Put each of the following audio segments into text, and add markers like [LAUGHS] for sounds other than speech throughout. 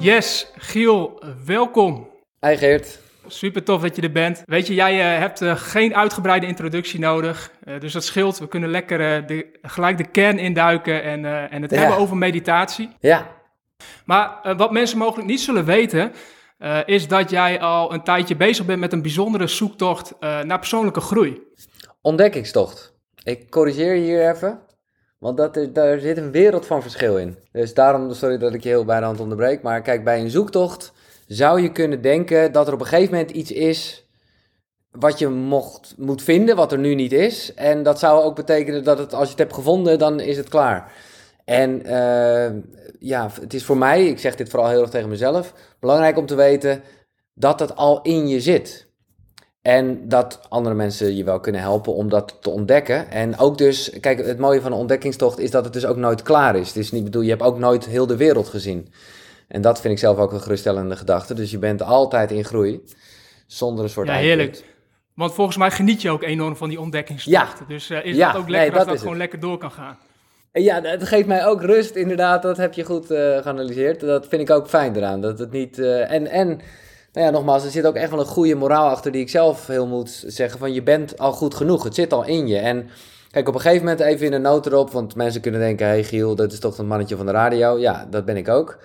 Yes, Giel, welkom. Hi Geert. Super tof dat je er bent. Weet je, jij uh, hebt uh, geen uitgebreide introductie nodig. Uh, dus dat scheelt. We kunnen lekker de, gelijk de kern induiken en, en het ja. hebben over meditatie. Ja. Maar wat mensen mogelijk niet zullen weten, is dat jij al een tijdje bezig bent met een bijzondere zoektocht naar persoonlijke groei. Ontdekkingstocht. Ik corrigeer je hier even. Want dat is, daar zit een wereld van verschil in. Dus daarom, sorry dat ik je heel bij de hand onderbreek. Maar kijk, bij een zoektocht zou je kunnen denken dat er op een gegeven moment iets is wat je mocht, moet vinden, wat er nu niet is. En dat zou ook betekenen dat het, als je het hebt gevonden, dan is het klaar. En uh, ja, het is voor mij, ik zeg dit vooral heel erg tegen mezelf, belangrijk om te weten dat het al in je zit. En dat andere mensen je wel kunnen helpen om dat te ontdekken. En ook dus, kijk, het mooie van een ontdekkingstocht is dat het dus ook nooit klaar is. Het is niet bedoel, je hebt ook nooit heel de wereld gezien. En dat vind ik zelf ook een geruststellende gedachte. Dus je bent altijd in groei, zonder een soort Ja, heerlijk. Want volgens mij geniet je ook enorm van die ontdekkingstochten. Ja. Dus uh, is ja, dat ook lekker nee, als dat, gewoon lekker door kan gaan. Ja, het geeft mij ook rust, inderdaad. Dat heb je goed uh, geanalyseerd. Dat vind ik ook fijn eraan. Dat het niet... Uh, en... en nou ja, nogmaals, er zit ook echt wel een goede moraal achter die ik zelf heel moet zeggen van je bent al goed genoeg. Het zit al in je. En kijk, op een gegeven moment even in een noot erop, want mensen kunnen denken, hey Giel, dat is toch een mannetje van de radio. Ja, dat ben ik ook.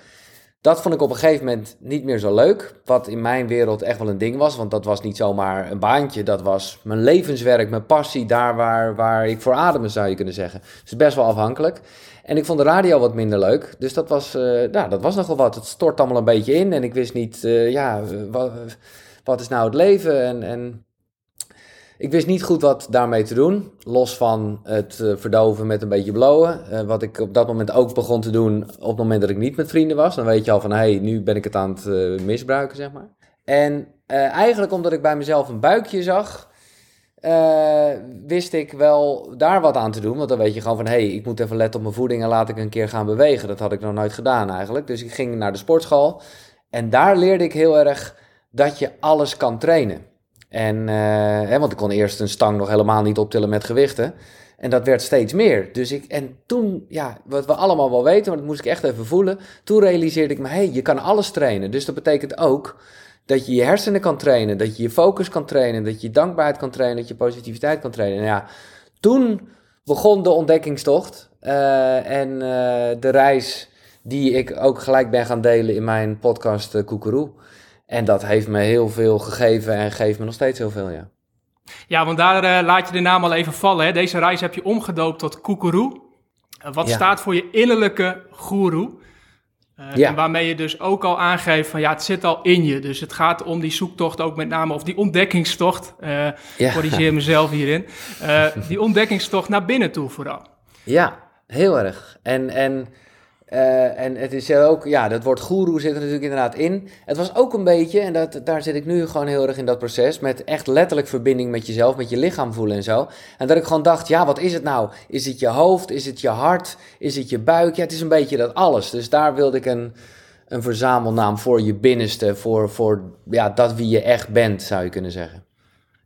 Dat vond ik op een gegeven moment niet meer zo leuk. Wat in mijn wereld echt wel een ding was. Want dat was niet zomaar een baantje. Dat was mijn levenswerk, mijn passie. Daar waar, waar ik voor ademen zou je kunnen zeggen. Dus best wel afhankelijk. En ik vond de radio wat minder leuk. Dus dat was, uh, nou, dat was nogal wat. Het stort allemaal een beetje in. En ik wist niet, uh, ja, wat, wat is nou het leven? En, en ik wist niet goed wat daarmee te doen. Los van het uh, verdoven met een beetje blowen. wat ik op dat moment ook begon te doen op het moment dat ik niet met vrienden was. Dan weet je al van, hé, hey, nu ben ik het aan het misbruiken, zeg maar. En eigenlijk omdat ik bij mezelf een buikje zag wist ik wel daar wat aan te doen. Want dan weet je gewoon van, hé, hey, ik moet even letten op mijn voeding en laat ik een keer gaan bewegen. Dat had ik nog nooit gedaan eigenlijk. Dus ik ging naar de sportschool. En daar leerde ik heel erg dat je alles kan trainen. En, uh, hè, want ik kon eerst een stang nog helemaal niet optillen met gewichten. En dat werd steeds meer. Dus ik, en toen, ja, wat we allemaal wel weten, maar dat moest ik echt even voelen. Toen realiseerde ik me, hé, hey, je kan alles trainen. Dus dat betekent ook dat je je hersenen kan trainen, dat je je focus kan trainen, dat je dankbaarheid kan trainen, dat je positiviteit kan trainen. Nou ja, toen begon de ontdekkingstocht uh, en uh, de reis die ik ook gelijk ben gaan delen in mijn podcast uh, Koekeroe. En dat heeft me heel veel gegeven en geeft me nog steeds heel veel, ja. Ja, want daar laat je de naam al even vallen. Hè? Deze reis heb je omgedoopt tot Koekeroe. wat staat voor je innerlijke goeroe. Uh, ja. En waarmee je dus ook al aangeeft van ja, het zit al in je. Dus het gaat om die zoektocht ook met name, of die ontdekkingstocht. Uh, ja. Corrigeer mezelf hierin. [LAUGHS] Die ontdekkingstocht naar binnen toe vooral. Ja, heel erg. En, en uh, en het is ook, ja, dat woord guru zit er natuurlijk inderdaad in. Het was ook een beetje, en dat, daar zit ik nu gewoon heel erg in dat proces, met echt letterlijk verbinding met jezelf, met je lichaam voelen en zo. En dat ik gewoon dacht, ja, wat is het nou? Is het je hoofd? Is het je hart? Is het je buik? Ja, het is een beetje dat alles. Dus daar wilde ik een, een verzamelnaam voor je binnenste, voor, voor ja, dat wie je echt bent, zou je kunnen zeggen.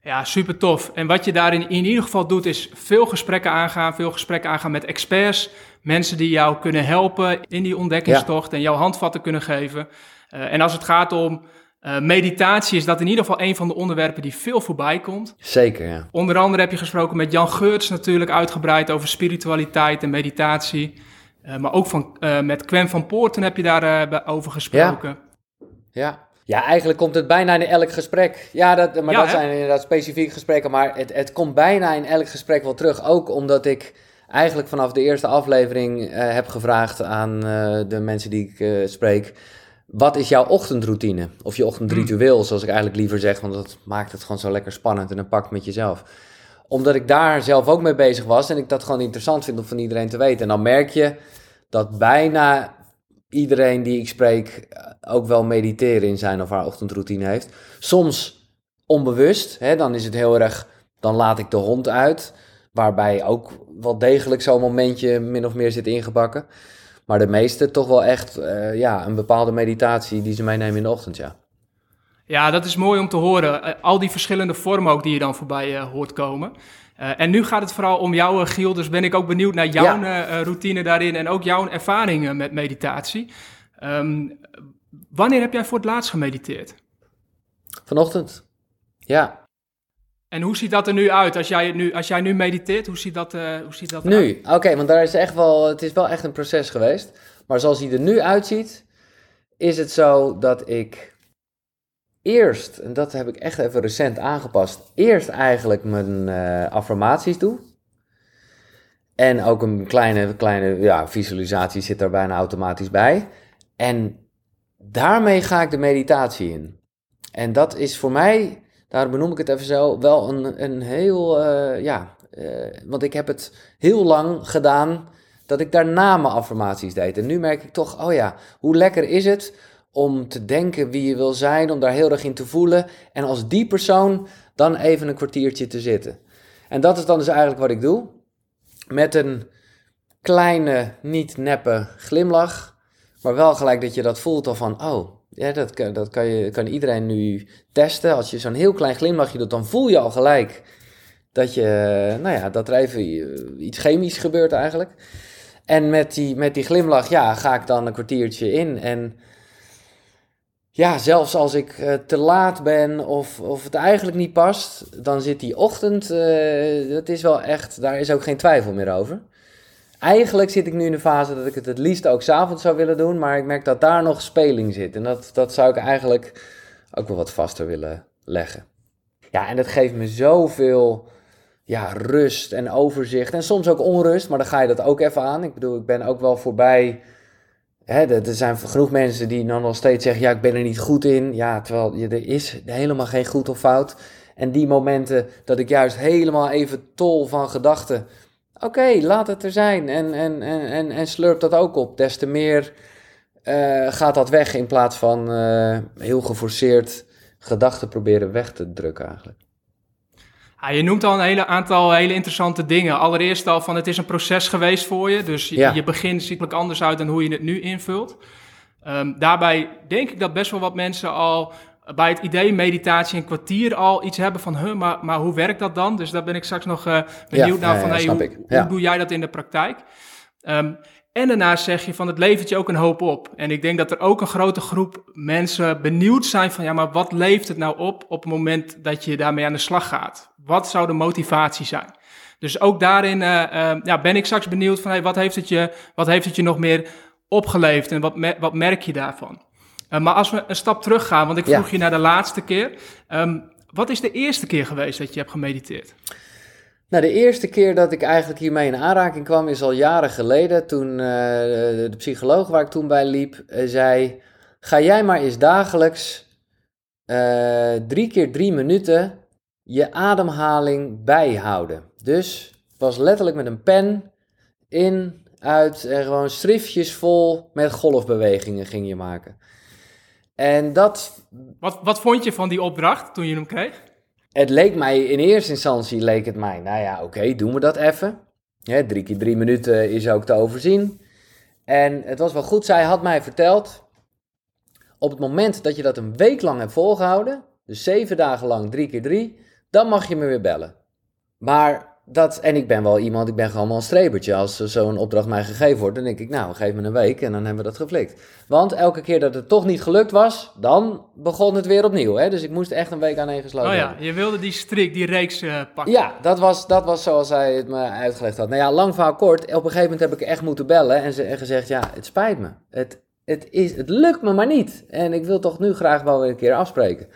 Ja, super tof. En wat je daarin in ieder geval doet, is veel gesprekken aangaan. Veel gesprekken aangaan met experts. Mensen die jou kunnen helpen in die ontdekkingstocht en jouw handvatten kunnen geven. Uh, en als het gaat om uh, meditatie, is dat in ieder geval een van de onderwerpen die veel voorbij komt. Zeker, ja. Onder andere heb je gesproken met Jan Geurts natuurlijk uitgebreid over spiritualiteit en meditatie. Uh, maar ook van, met Quen van Poorten heb je daarover over gesproken. Ja. ja. Ja, eigenlijk komt het bijna in elk gesprek. Ja, dat, maar dat zijn inderdaad specifieke gesprekken. Maar het, het komt bijna in elk gesprek wel terug. Ook omdat ik eigenlijk vanaf de eerste aflevering uh, heb gevraagd aan uh, de mensen die ik uh, spreek. Wat is jouw ochtendroutine? Of je ochtendritueel, zoals ik eigenlijk liever zeg. Want dat maakt het gewoon zo lekker spannend en een pak met jezelf. Omdat ik daar zelf ook mee bezig was. En ik dat gewoon interessant vind om van iedereen te weten. En dan merk je dat bijna iedereen die ik spreek eh, ook wel mediteren in zijn of haar ochtendroutine heeft. Soms onbewust, hè, dan is het heel erg, dan laat ik de hond uit. Waarbij ook wel degelijk zo'n momentje min of meer zit ingebakken. Maar de meeste toch wel echt uh, ja, een bepaalde meditatie die ze meenemen in de ochtend, ja. Ja, dat is mooi om te horen. Uh, al die verschillende vormen ook die je dan voorbij uh, hoort komen. Uh, en nu gaat het vooral om jou, Giel. Dus ben ik ook benieuwd naar jouw ja. routine daarin en ook jouw ervaringen met meditatie. Um, wanneer heb jij voor het laatst gemediteerd? Vanochtend. Ja. En hoe ziet dat er nu uit als jij nu, als jij nu mediteert? Hoe ziet dat, uh, hoe ziet dat Nu? Oké, want daar is echt wel, het is wel echt een proces geweest. Maar zoals hij er nu uitziet, is het zo dat ik eerst, en dat heb ik echt even recent aangepast, eerst eigenlijk mijn uh, affirmaties doe. En ook een kleine, kleine ja, visualisatie zit er bijna automatisch bij. En daarmee ga ik de meditatie in. En dat is voor mij, daar benoem ik het even zo, wel een, een heel, uh, ja, uh, want ik heb het heel lang gedaan dat ik daarna mijn affirmaties deed. En nu merk ik toch, oh ja, hoe lekker is het om te denken wie je wil zijn, om daar heel erg in te voelen. En als die persoon dan even een kwartiertje te zitten. En dat is dan dus eigenlijk wat ik doe. Met een kleine, niet neppe glimlach. Maar wel gelijk dat je dat voelt al van, oh, ja, dat, kan, dat kan, je, kan iedereen nu testen. Als je zo'n heel klein glimlachje doet, dan voel je al gelijk dat, je, nou ja, dat er even iets chemisch gebeurt eigenlijk. En met die, met die glimlach, ja, ga ik dan een kwartiertje in. En ja, zelfs als ik uh, te laat ben of, of het eigenlijk niet past, dan zit die ochtend, uh, dat is wel echt, daar is ook geen twijfel meer over. Eigenlijk zit ik nu in de fase dat ik het het liefst ook s'avonds zou willen doen, maar ik merk dat daar nog speling zit. En dat, dat zou ik eigenlijk ook wel wat vaster willen leggen. Ja, en dat geeft me zoveel ja, rust en overzicht en soms ook onrust, maar dan ga je dat ook even aan. Ik bedoel, ik ben ook wel voorbij Hè, er zijn genoeg mensen die dan nog steeds zeggen: Ja, ik ben er niet goed in. Ja, terwijl je, er is helemaal geen goed of fout. En die momenten dat ik juist helemaal even tol van gedachten. Oké, laat het er zijn. En, en, en, en, slurp dat ook op. Des te meer uh, gaat dat weg in plaats van uh, heel geforceerd gedachten proberen weg te drukken eigenlijk. Ja, je noemt al een hele aantal hele interessante dingen. Allereerst al van het is een proces geweest voor je. Dus je, je begint ziekelijk anders uit dan hoe je het nu invult. Um, daarbij denk ik dat best wel wat mensen al bij het idee meditatie een kwartier al iets hebben van, huh, maar, maar hoe werkt dat dan? Dus daar ben ik straks nog uh, benieuwd naar van, hey, hoe, hoe, doe jij dat in de praktijk? Um, en daarnaast zeg je van het levert je ook een hoop op. En ik denk dat er ook een grote groep mensen benieuwd zijn van ja, maar wat levert het nou op op het moment dat je daarmee aan de slag gaat? Wat zou de motivatie zijn? Dus ook daarin uh, uh, ja, ben ik straks benieuwd van hey, wat, heeft het je, wat heeft het je nog meer opgeleverd en wat, wat merk je daarvan? Uh, maar als we een stap terug gaan, want ik vroeg je naar de laatste keer. Um, wat is de eerste keer geweest dat je hebt gemediteerd? Nou, de eerste keer dat ik eigenlijk hiermee in aanraking kwam is al jaren geleden. Toen uh, de psycholoog waar ik toen bij liep uh, zei: Ga jij maar eens dagelijks drie keer drie minuten je ademhaling bijhouden. Dus was letterlijk met een pen in, uit en gewoon schriftjes vol met golfbewegingen ging je maken. En dat. Wat, wat vond je van die opdracht toen je hem kreeg? Het leek mij, in eerste instantie leek het mij, nou ja, oké, doen we dat even. drie keer drie minuten is ook te overzien. En het was wel goed, zij had mij verteld, op het moment dat je dat een week lang hebt volgehouden, dus zeven dagen lang drie keer drie, dan mag je me weer bellen. Maar dat, en ik ben wel iemand, ik ben gewoon wel een strebertje. Als zo'n opdracht mij gegeven wordt, dan denk ik, nou, geef me een week en dan hebben we dat geflikt. Want elke keer dat het toch niet gelukt was, dan begon het weer opnieuw. Hè? Dus ik moest echt een week aan één gesloten Oh ja, je wilde die strik, die reeks uh, pakken. Ja, dat was, dat was zoals hij het me uitgelegd had. Nou ja, lang verhaal kort, op een gegeven moment heb ik echt moeten bellen en, ze, en gezegd, ja, het spijt me. Het, het, is, het lukt me maar niet. En ik wil toch nu graag wel weer een keer afspreken.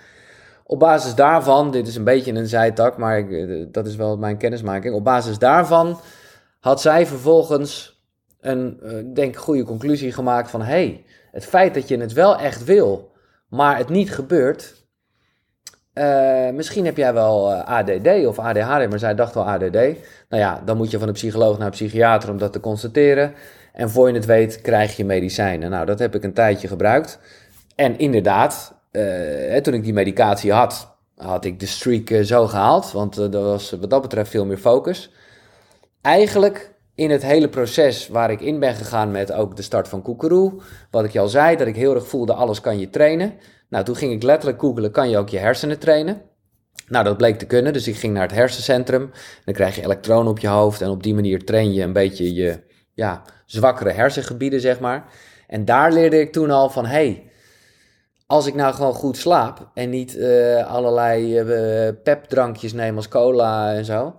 Op basis daarvan, dit is een beetje een zijtak, maar ik, eh, dat is wel mijn kennismaking. Op basis daarvan had zij vervolgens een, uh, denk goede conclusie gemaakt van... hey, het feit dat je het wel echt wil, maar het niet gebeurt... Uh, misschien heb jij wel ADD of ADHD, maar zij dacht wel ADD. Nou ja, dan moet je van een psycholoog naar een psychiater om dat te constateren. En voor je het weet, krijg je medicijnen. Nou, dat heb ik een tijdje gebruikt. En inderdaad, uh, toen ik die medicatie had, had ik de streak uh, zo gehaald. Want er was wat dat betreft veel meer focus. Eigenlijk in het hele proces waar ik in ben gegaan met ook de start van Koekeroe. Wat ik je al zei, dat ik heel erg voelde, alles kan je trainen. Nou, toen ging ik letterlijk googelen, kan je ook je hersenen trainen? Nou, dat bleek te kunnen, dus ik ging naar het hersencentrum. Dan krijg je elektronen op je hoofd en op die manier train je een beetje je ja, zwakkere hersengebieden, zeg maar. En daar leerde ik toen al van, hey, als ik nou gewoon goed slaap en niet uh, allerlei uh, pepdrankjes neem als cola en zo,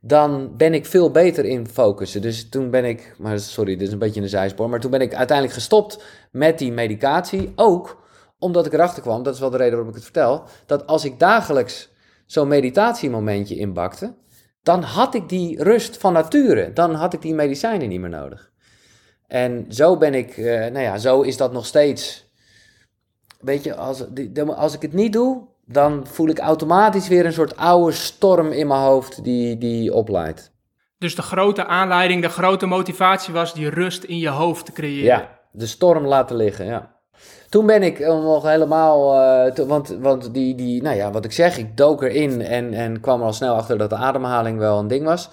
dan ben ik veel beter in focussen. Dus toen ben ik, maar sorry, dit is een beetje een zijspoor, maar toen ben ik uiteindelijk gestopt met die medicatie. Ook omdat ik erachter kwam, dat is wel de reden waarom ik het vertel, dat als ik dagelijks zo'n meditatiemomentje inbakte, dan had ik die rust van nature. Dan had ik die medicijnen niet meer nodig. En zo ben ik, uh, nou ja, zo is dat nog steeds. Weet je, als, als ik het niet doe, dan voel ik automatisch weer een soort oude storm in mijn hoofd die, die opleidt. Dus de grote aanleiding, de grote motivatie was die rust in je hoofd te creëren. Ja, de storm laten liggen, ja. Toen ben ik nog helemaal, uh, want, want die, die, nou ja, wat ik zeg, ik dook erin en, en kwam er al snel achter dat de ademhaling wel een ding was.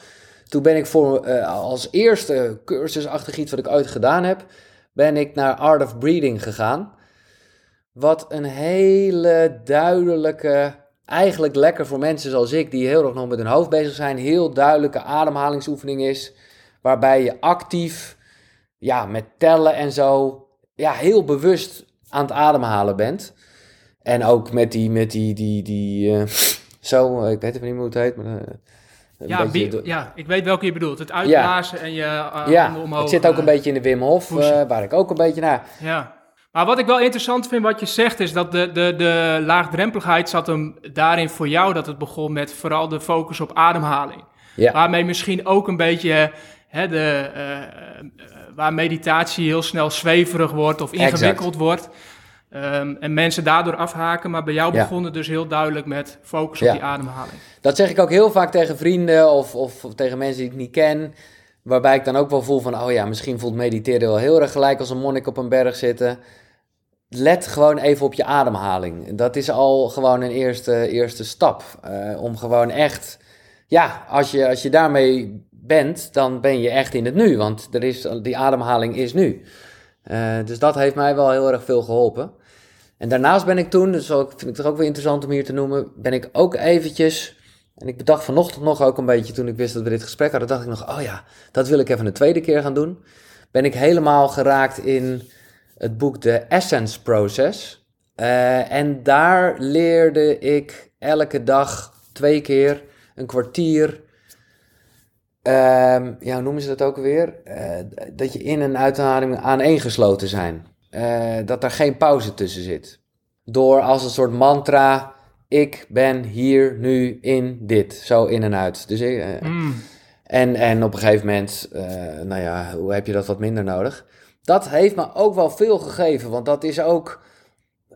Toen ben ik voor, uh, als eerste cursusachtig iets wat ik ooit gedaan heb, ben ik naar Art of Breathing gegaan. Wat een hele duidelijke, eigenlijk lekker voor mensen zoals ik, die heel erg nog met hun hoofd bezig zijn, heel duidelijke ademhalingsoefening is. Waarbij je actief, ja, met tellen en zo, ja, heel bewust aan het ademhalen bent. En ook met die, met die, die, die, uh, zo, ik weet even niet hoe het heet, maar... Uh, ja, ja, ik weet welke je bedoelt. Het uitblazen en je uh, ja, omhoog. het zit ook een beetje in de Wim Hof, waar ik ook een beetje naar... Ja. Maar wat ik wel interessant vind wat je zegt, is dat de, de, de laagdrempeligheid zat hem daarin voor jou dat het begon met vooral de focus op ademhaling. Ja. Waarmee misschien ook een beetje hè, de, waar meditatie heel snel zweverig wordt of ingewikkeld wordt. Um, en mensen daardoor afhaken, maar bij jou ja. begon het dus heel duidelijk met focus op die ademhaling. Dat zeg ik ook heel vaak tegen vrienden of, of, tegen mensen die ik niet ken. Waarbij ik dan ook wel voel van, oh ja, misschien voelt mediteren wel heel erg gelijk als een monnik op een berg zitten. Let gewoon even op je ademhaling. Dat is al gewoon een eerste, eerste stap. Uh, om gewoon echt, ja, als je, als je daarmee bent, dan ben je echt in het nu. Want er is, die ademhaling is nu. Uh, dus dat heeft mij wel heel erg veel geholpen. En daarnaast ben ik toen, dus vind ik het ook wel interessant om hier te noemen, ben ik ook eventjes, en ik bedacht vanochtend nog ook een beetje toen ik wist dat we dit gesprek hadden, dacht ik nog, oh ja, dat wil ik even een tweede keer gaan doen. Ben ik helemaal geraakt in het boek The Essence Process. Uh, en daar leerde ik elke dag twee keer een kwartier Um, ja, hoe noemen ze dat ook weer? Uh, dat je in- en uitademing aaneengesloten zijn. Uh, dat er geen pauze tussen zit. Door als een soort mantra, ik ben hier nu in dit. Zo in en uit. Dus ik, mm. en, en op een gegeven moment, nou ja, hoe heb je dat wat minder nodig? Dat heeft me ook wel veel gegeven, want dat is ook...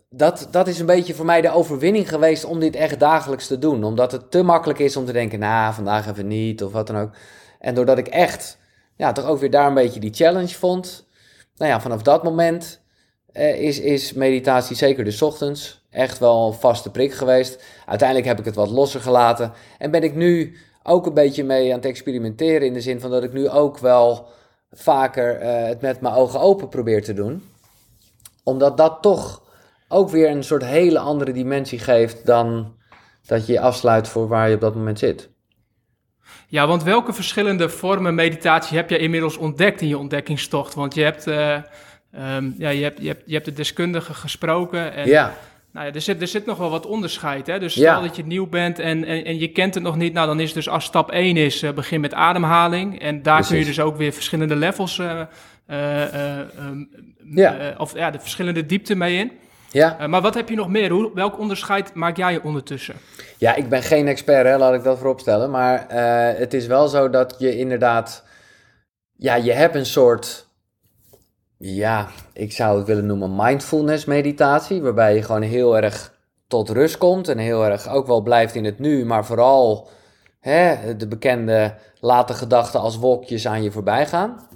Dat, dat is een beetje voor mij de overwinning geweest om dit echt dagelijks te doen. Omdat het te makkelijk is om te denken, nou, vandaag even niet of wat dan ook. En doordat ik echt, ja, toch ook weer daar een beetje die challenge vond. Nou ja, vanaf dat moment eh, is, is meditatie zeker de ochtends echt wel een vaste prik geweest. Uiteindelijk heb ik het wat losser gelaten. En ben ik nu ook een beetje mee aan het experimenteren. In de zin van dat ik nu ook wel vaker eh, het met mijn ogen open probeer te doen. Omdat dat toch ook weer een soort hele andere dimensie geeft dan dat je je afsluit voor waar je op dat moment zit. Ja, want welke verschillende vormen meditatie heb je inmiddels ontdekt in je ontdekkingstocht? Want je hebt, uh, um, ja, je hebt, je hebt, je hebt de deskundige gesproken. En, ja. Nou ja, er zit, er zit nog wel wat onderscheid. Hè? Dus stel ja. dat je nieuw bent en, en, en, je kent het nog niet. Nou, dan is dus als stap 1 is, uh, begin met ademhaling. En daar Precies. kun je dus ook weer verschillende levels, uh, ja. of ja, de verschillende diepte mee in. Ja. Uh, maar wat heb je nog meer? Hoe, welk onderscheid maak jij ondertussen? Ja, ik ben geen expert, hè, laat ik dat vooropstellen. Maar uh, het is wel zo dat je inderdaad... Ja, je hebt een soort... Ja, ik zou het willen noemen mindfulness meditatie. Waarbij je gewoon heel erg tot rust komt. En heel erg ook wel blijft in het nu. Maar vooral hè, de bekende late gedachten als wolkjes aan je voorbij gaan.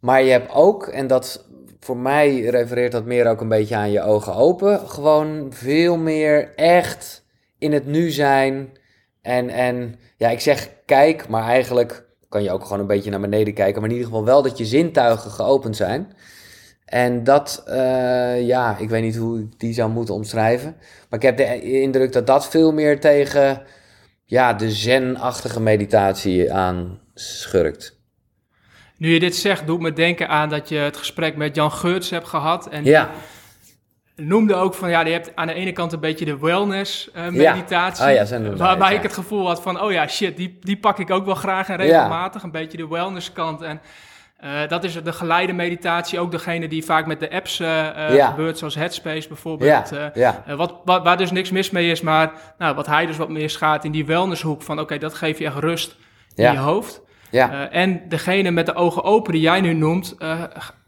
Maar je hebt ook, en dat voor mij refereert dat meer ook een beetje aan je ogen open. Gewoon veel meer echt in het nu zijn. En, en ja, ik zeg kijk, maar eigenlijk kan je ook gewoon een beetje naar beneden kijken. Maar in ieder geval wel dat je zintuigen geopend zijn. En dat, uh, ja, ik weet niet hoe ik die zou moeten omschrijven. Maar ik heb de indruk dat dat veel meer tegen ja, de zen-achtige meditatie aan schurkt. Nu je dit zegt, doet me denken aan dat je het gesprek met Jan Geurts hebt gehad. En ja. Noemde ook van ja, je hebt aan de ene kant een beetje de wellness uh, meditatie. Ja. Oh, ja, zijn waarbij ik het gevoel had van oh ja, shit, die, die pak ik ook wel graag en regelmatig. Een beetje de wellness kant. En uh, dat is de geleide meditatie, ook degene die vaak met de apps uh, ja. gebeurt, zoals Headspace bijvoorbeeld. Ja. Wat, wat, waar dus niks mis mee is, maar nou, wat hij dus wat meer gaat in die wellnesshoek van oké, dat geeft je echt rust in je hoofd. Ja. en degene met de ogen open die jij nu noemt,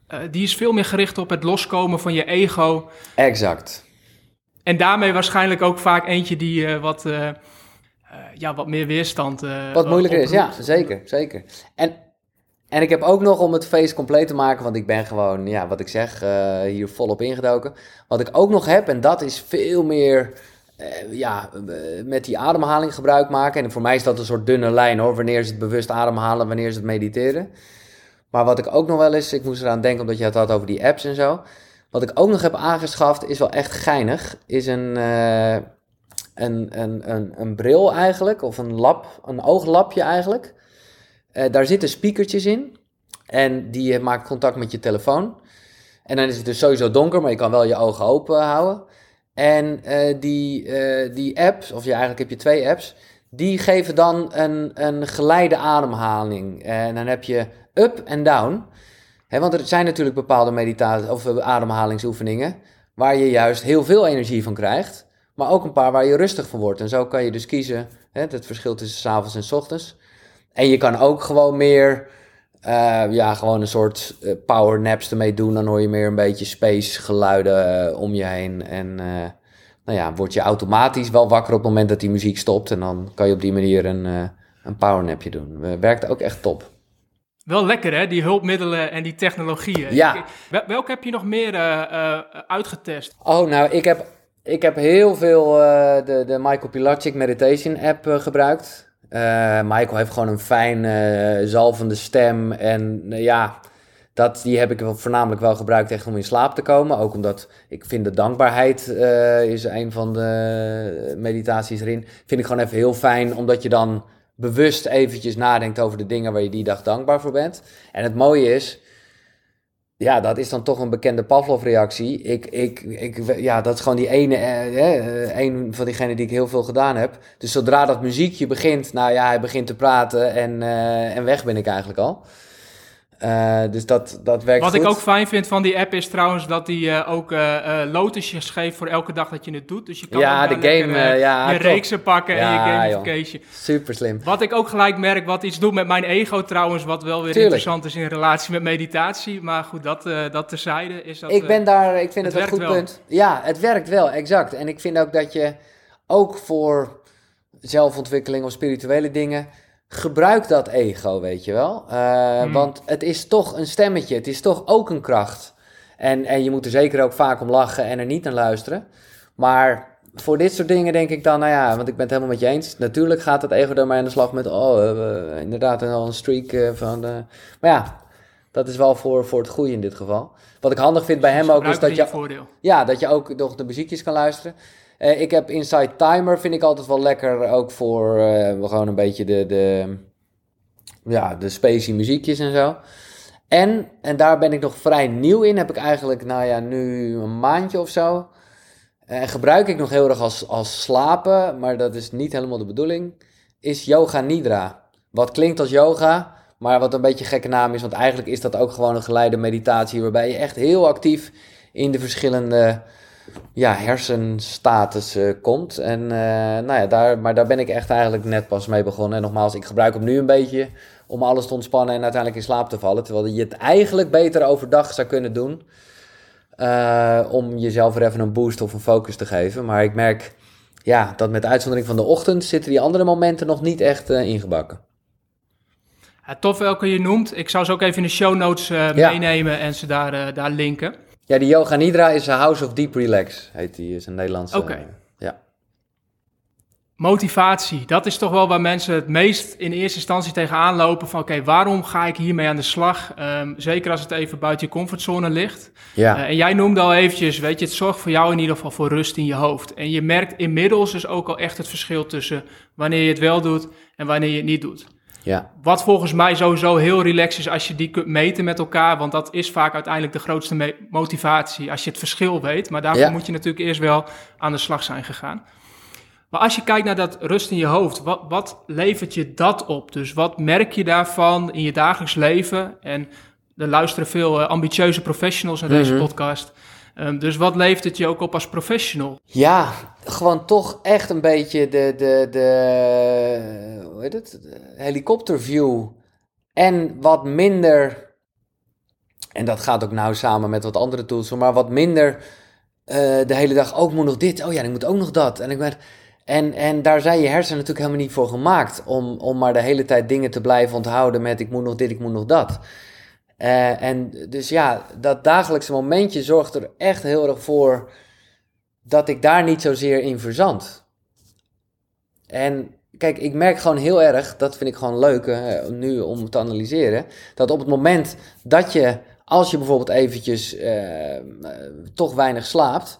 uh, die is veel meer gericht op het loskomen van je ego. Exact. En daarmee waarschijnlijk ook vaak eentje die uh, wat, uh, ja, wat meer weerstand. wat moeilijker is, ja, zeker. zeker. En, en ik heb ook nog om het feest compleet te maken, want ik ben gewoon, ja, wat ik zeg, hier volop ingedoken. Wat ik ook nog heb, en dat is veel meer. ja, met die ademhaling gebruik maken. En voor mij is dat een soort dunne lijn hoor. Wanneer is het bewust ademhalen, wanneer is het mediteren. Maar wat ik ook nog wel eens, ik moest eraan denken omdat je het had over die apps en zo. Wat ik ook nog heb aangeschaft, is wel echt geinig, is een, uh, een, een, een, bril eigenlijk, of een lap, een ooglapje eigenlijk. Uh, daar zitten speakertjes in en die maakt contact met je telefoon. En dan is het dus sowieso donker, maar je kan wel je ogen open houden. En uh, die, die apps, of je, eigenlijk heb je twee apps, die geven dan een, een geleide ademhaling. En dan heb je up en down. want er zijn natuurlijk bepaalde meditatie of eh, ademhalingsoefeningen waar je juist heel veel energie van krijgt, maar ook een paar waar je rustig van wordt. En zo kan je dus kiezen, het verschil tussen s en s ochtends. En je kan ook gewoon meer, uh, ja, gewoon een soort uh, power naps ermee doen. Dan hoor je meer een beetje space geluiden om je heen. En nou ja, word je automatisch wel wakker op het moment dat die muziek stopt. En dan kan je op die manier een, een power napje doen. Werkt ook echt top. Wel lekker hè, die hulpmiddelen en die technologieën. Ja. welke heb je nog meer uh, uitgetest? Oh, nou, ik heb, ik heb heel veel uh, de, de Michael Pilacic Meditation app gebruikt. Michael heeft gewoon een fijn zalvende stem en ja, dat, die heb ik voornamelijk wel gebruikt echt om in slaap te komen. Ook omdat ik vind de dankbaarheid is een van de meditaties erin. Vind ik gewoon even heel fijn, omdat je dan bewust eventjes nadenkt over de dingen waar je die dag dankbaar voor bent. En het mooie is, ja, dat is dan toch een bekende Pavlov-reactie. Ik, ik, ik, ja, dat is gewoon die ene, eh, eh, een van diegenen die ik heel veel gedaan heb. Dus zodra dat muziekje begint, nou ja, hij begint te praten en, en weg ben ik eigenlijk al. Uh, dus dat, dat werkt Wat goed. ik ook fijn vind van die app is trouwens dat die uh, ook uh, lotusjes geeft voor elke dag dat je het doet. Dus je kan ja, de game, lekker, ja, je reeksen pakken ja, en je gamification. Super slim. Wat ik ook gelijk merk, wat iets doet met mijn ego trouwens, wat wel weer Tuurlijk. interessant is in relatie met meditatie. Maar goed, dat, dat terzijde is dat... Ik ben daar, ik vind het, het een goed wel. punt. Ja, het werkt wel, exact. En ik vind ook dat je ook voor zelfontwikkeling of spirituele dingen gebruik dat ego, weet je wel. Uh, hmm. Want het is toch een stemmetje, het is toch ook een kracht. En, en je moet er zeker ook vaak om lachen en er niet naar luisteren. Maar voor dit soort dingen denk ik dan, nou ja, want ik ben het helemaal met je eens. Natuurlijk gaat het ego maar aan de slag met, oh, uh, inderdaad al een streak uh, van... De... Maar ja, dat is wel voor, voor het goede in dit geval. Wat ik handig vind bij hem ook is dat je, voordeel. ja, dat je ook nog de muziekjes kan luisteren. Uh, ik heb Inside Timer, vind ik altijd wel lekker. Ook voor uh, gewoon een beetje de, de, ja, de spacey muziekjes en zo. En, en daar ben ik nog vrij nieuw in. Heb ik eigenlijk, nou ja, nu een maandje of zo. En gebruik ik nog heel erg als, als slapen, maar dat is niet helemaal de bedoeling. Is Yoga Nidra. Wat klinkt als yoga, maar wat een beetje een gekke naam is. Want eigenlijk is dat ook gewoon een geleide meditatie. Waarbij je echt heel actief in de verschillende ja, hersenstatus uh, komt. En, uh, nou ja, daar, maar daar ben ik echt eigenlijk net pas mee begonnen. En nogmaals, ik gebruik hem nu een beetje om alles te ontspannen en uiteindelijk in slaap te vallen. Terwijl je het eigenlijk beter overdag zou kunnen doen. Uh, om jezelf weer even een boost of een focus te geven. Maar ik merk ja, dat met uitzondering van de ochtend zitten die andere momenten nog niet echt ingebakken. Ja, tof welke je noemt. Ik zou ze ook even in de show notes ja. meenemen en ze daar, daar linken. Ja, die Yoga Nidra is een House of Deep Relax, heet die. Is een Nederlandse... Oké. Ja. Motivatie, dat is toch wel waar mensen het meest in eerste instantie tegenaan lopen. Van oké, waarom ga ik hiermee aan de slag? Um, zeker als het even buiten je comfortzone ligt. Ja. Uh, en jij noemde al eventjes, weet je, het zorgt voor jou in ieder geval voor rust in je hoofd. En je merkt inmiddels dus ook al echt het verschil tussen wanneer je het wel doet en wanneer je het niet doet. Ja. Wat volgens mij sowieso heel relaxed is als je die kunt meten met elkaar. Want dat is vaak uiteindelijk de grootste motivatie als je het verschil weet. Maar daarvoor moet je natuurlijk eerst wel aan de slag zijn gegaan. Maar als je kijkt naar dat rust in je hoofd, wat, wat levert je dat op? Dus wat merk je daarvan in je dagelijks leven? En er luisteren veel eh, ambitieuze professionals naar deze mhm. podcast. Ehm, dus wat levert het je ook op als professional? Ja, gewoon toch echt een beetje de, de, de, hoe heet het? helikopterview. En wat minder, en dat gaat ook nou samen met wat andere tools, maar wat minder uh, de hele dag ook moet nog dit. Oh ja, ik moet ook nog dat. En ik ben, en, en daar zijn je hersenen natuurlijk helemaal niet voor gemaakt om, om maar de hele tijd dingen te blijven onthouden met ik moet nog dit, ik moet nog dat. Uh, en dus ja, dat dagelijkse momentje zorgt er echt heel erg voor dat ik daar niet zozeer in verzand. En kijk, ik merk gewoon heel erg, dat vind ik gewoon leuk nu om te analyseren, dat op het moment dat je, als je bijvoorbeeld eventjes uh, toch weinig slaapt,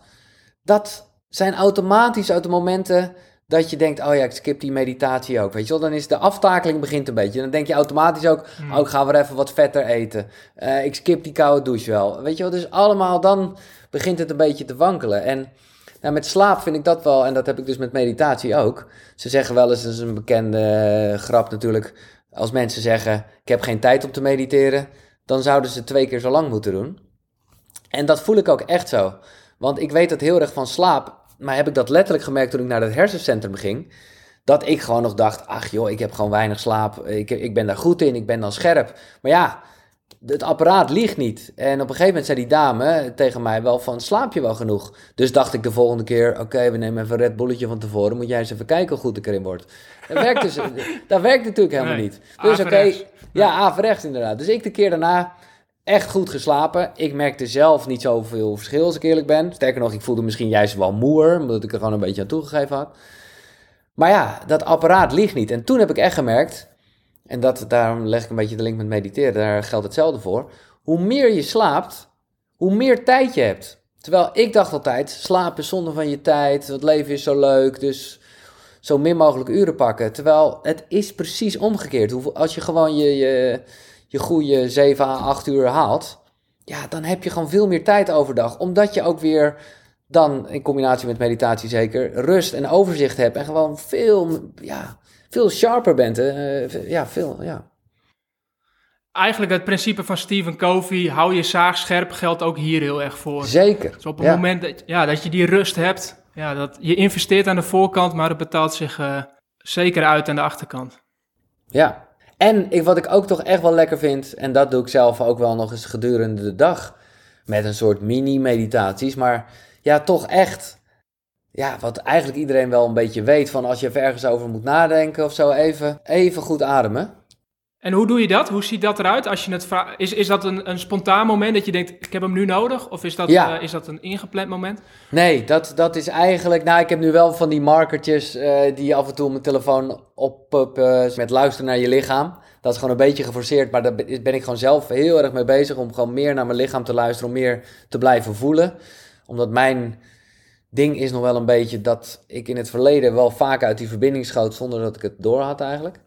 dat zijn automatisch uit de momenten dat je denkt, oh ja, ik skip die meditatie ook, weet je wel. Dan is de aftakeling begint een beetje. Dan denk je automatisch ook, hmm. oh, ik ga weer even wat vetter eten. Uh, ik skip die koude douche wel. Weet je wel, dus allemaal dan begint het een beetje te wankelen. En nou, met slaap vind ik dat wel, en dat heb ik dus met meditatie ook. Ze zeggen wel eens, dat is een bekende eh, grap natuurlijk, als mensen zeggen, ik heb geen tijd om te mediteren, dan zouden ze twee keer zo lang moeten doen. En dat voel ik ook echt zo. Want ik weet dat heel erg van slaap maar heb ik dat letterlijk gemerkt toen ik naar het hersencentrum ging. Dat ik gewoon nog dacht, ach joh, ik heb gewoon weinig slaap. Ik, ik ben daar goed in, ik ben dan scherp. Maar ja, het apparaat liegt niet. En op een gegeven moment zei die dame tegen mij wel van, slaap je wel genoeg? Dus dacht ik de volgende keer, oké, we nemen even een Red Bulletje van tevoren. Moet jij eens even kijken hoe goed ik erin word. Dat werkt, dus, [LAUGHS] dat werkt natuurlijk helemaal niet. Dus oké, ja, averechts inderdaad. Dus ik de keer daarna echt goed geslapen. Ik merkte zelf niet zoveel verschil als ik eerlijk ben. Sterker nog, ik voelde misschien juist wel moer, omdat ik er gewoon een beetje aan toegegeven had. Maar ja, dat apparaat ligt niet. En toen heb ik echt gemerkt, en dat, daarom leg ik een beetje de link met mediteren, daar geldt hetzelfde voor. Hoe meer je slaapt, hoe meer tijd je hebt. Terwijl ik dacht altijd, slapen is zonde van je tijd, het leven is zo leuk, dus zo min mogelijk uren pakken. Terwijl het is precies omgekeerd. Als je gewoon je, je je goede 7 à 8 uur haalt, ja, dan heb je gewoon veel meer tijd overdag. Omdat je ook weer dan, in combinatie met meditatie zeker, rust en overzicht hebt. En gewoon veel, ja, veel sharper bent. Uh, ja, veel, ja. Eigenlijk het principe van Stephen Covey, hou je zaag scherp, geldt ook hier heel erg voor. Zeker. Dus op het moment dat, ja, dat je die rust hebt, ja, dat, je investeert aan de voorkant, maar het betaalt zich uh, zeker uit aan de achterkant. Ja, en ik, wat ik ook toch echt wel lekker vind, en dat doe ik zelf ook wel nog eens gedurende de dag, met een soort mini-meditaties, maar ja, toch echt, ja, wat eigenlijk iedereen wel een beetje weet, van als je ergens over moet nadenken of zo, even, even goed ademen. En hoe doe je dat? Hoe ziet dat eruit? Als je het is, is dat een, een spontaan moment dat je denkt, ik heb hem nu nodig? Of is dat, ja. Eh, is dat een ingepland moment? Nee, dat, dat is eigenlijk... Nou, ik heb nu wel van die markertjes uh, die af en toe op mijn telefoon oppoppen met luisteren naar je lichaam. Dat is gewoon een beetje geforceerd, maar daar ben ik gewoon zelf heel erg mee bezig om gewoon meer naar mijn lichaam te luisteren, om meer te blijven voelen. Omdat mijn ding is nog wel een beetje dat ik in het verleden wel vaak uit die verbinding schoot zonder dat ik het door had eigenlijk.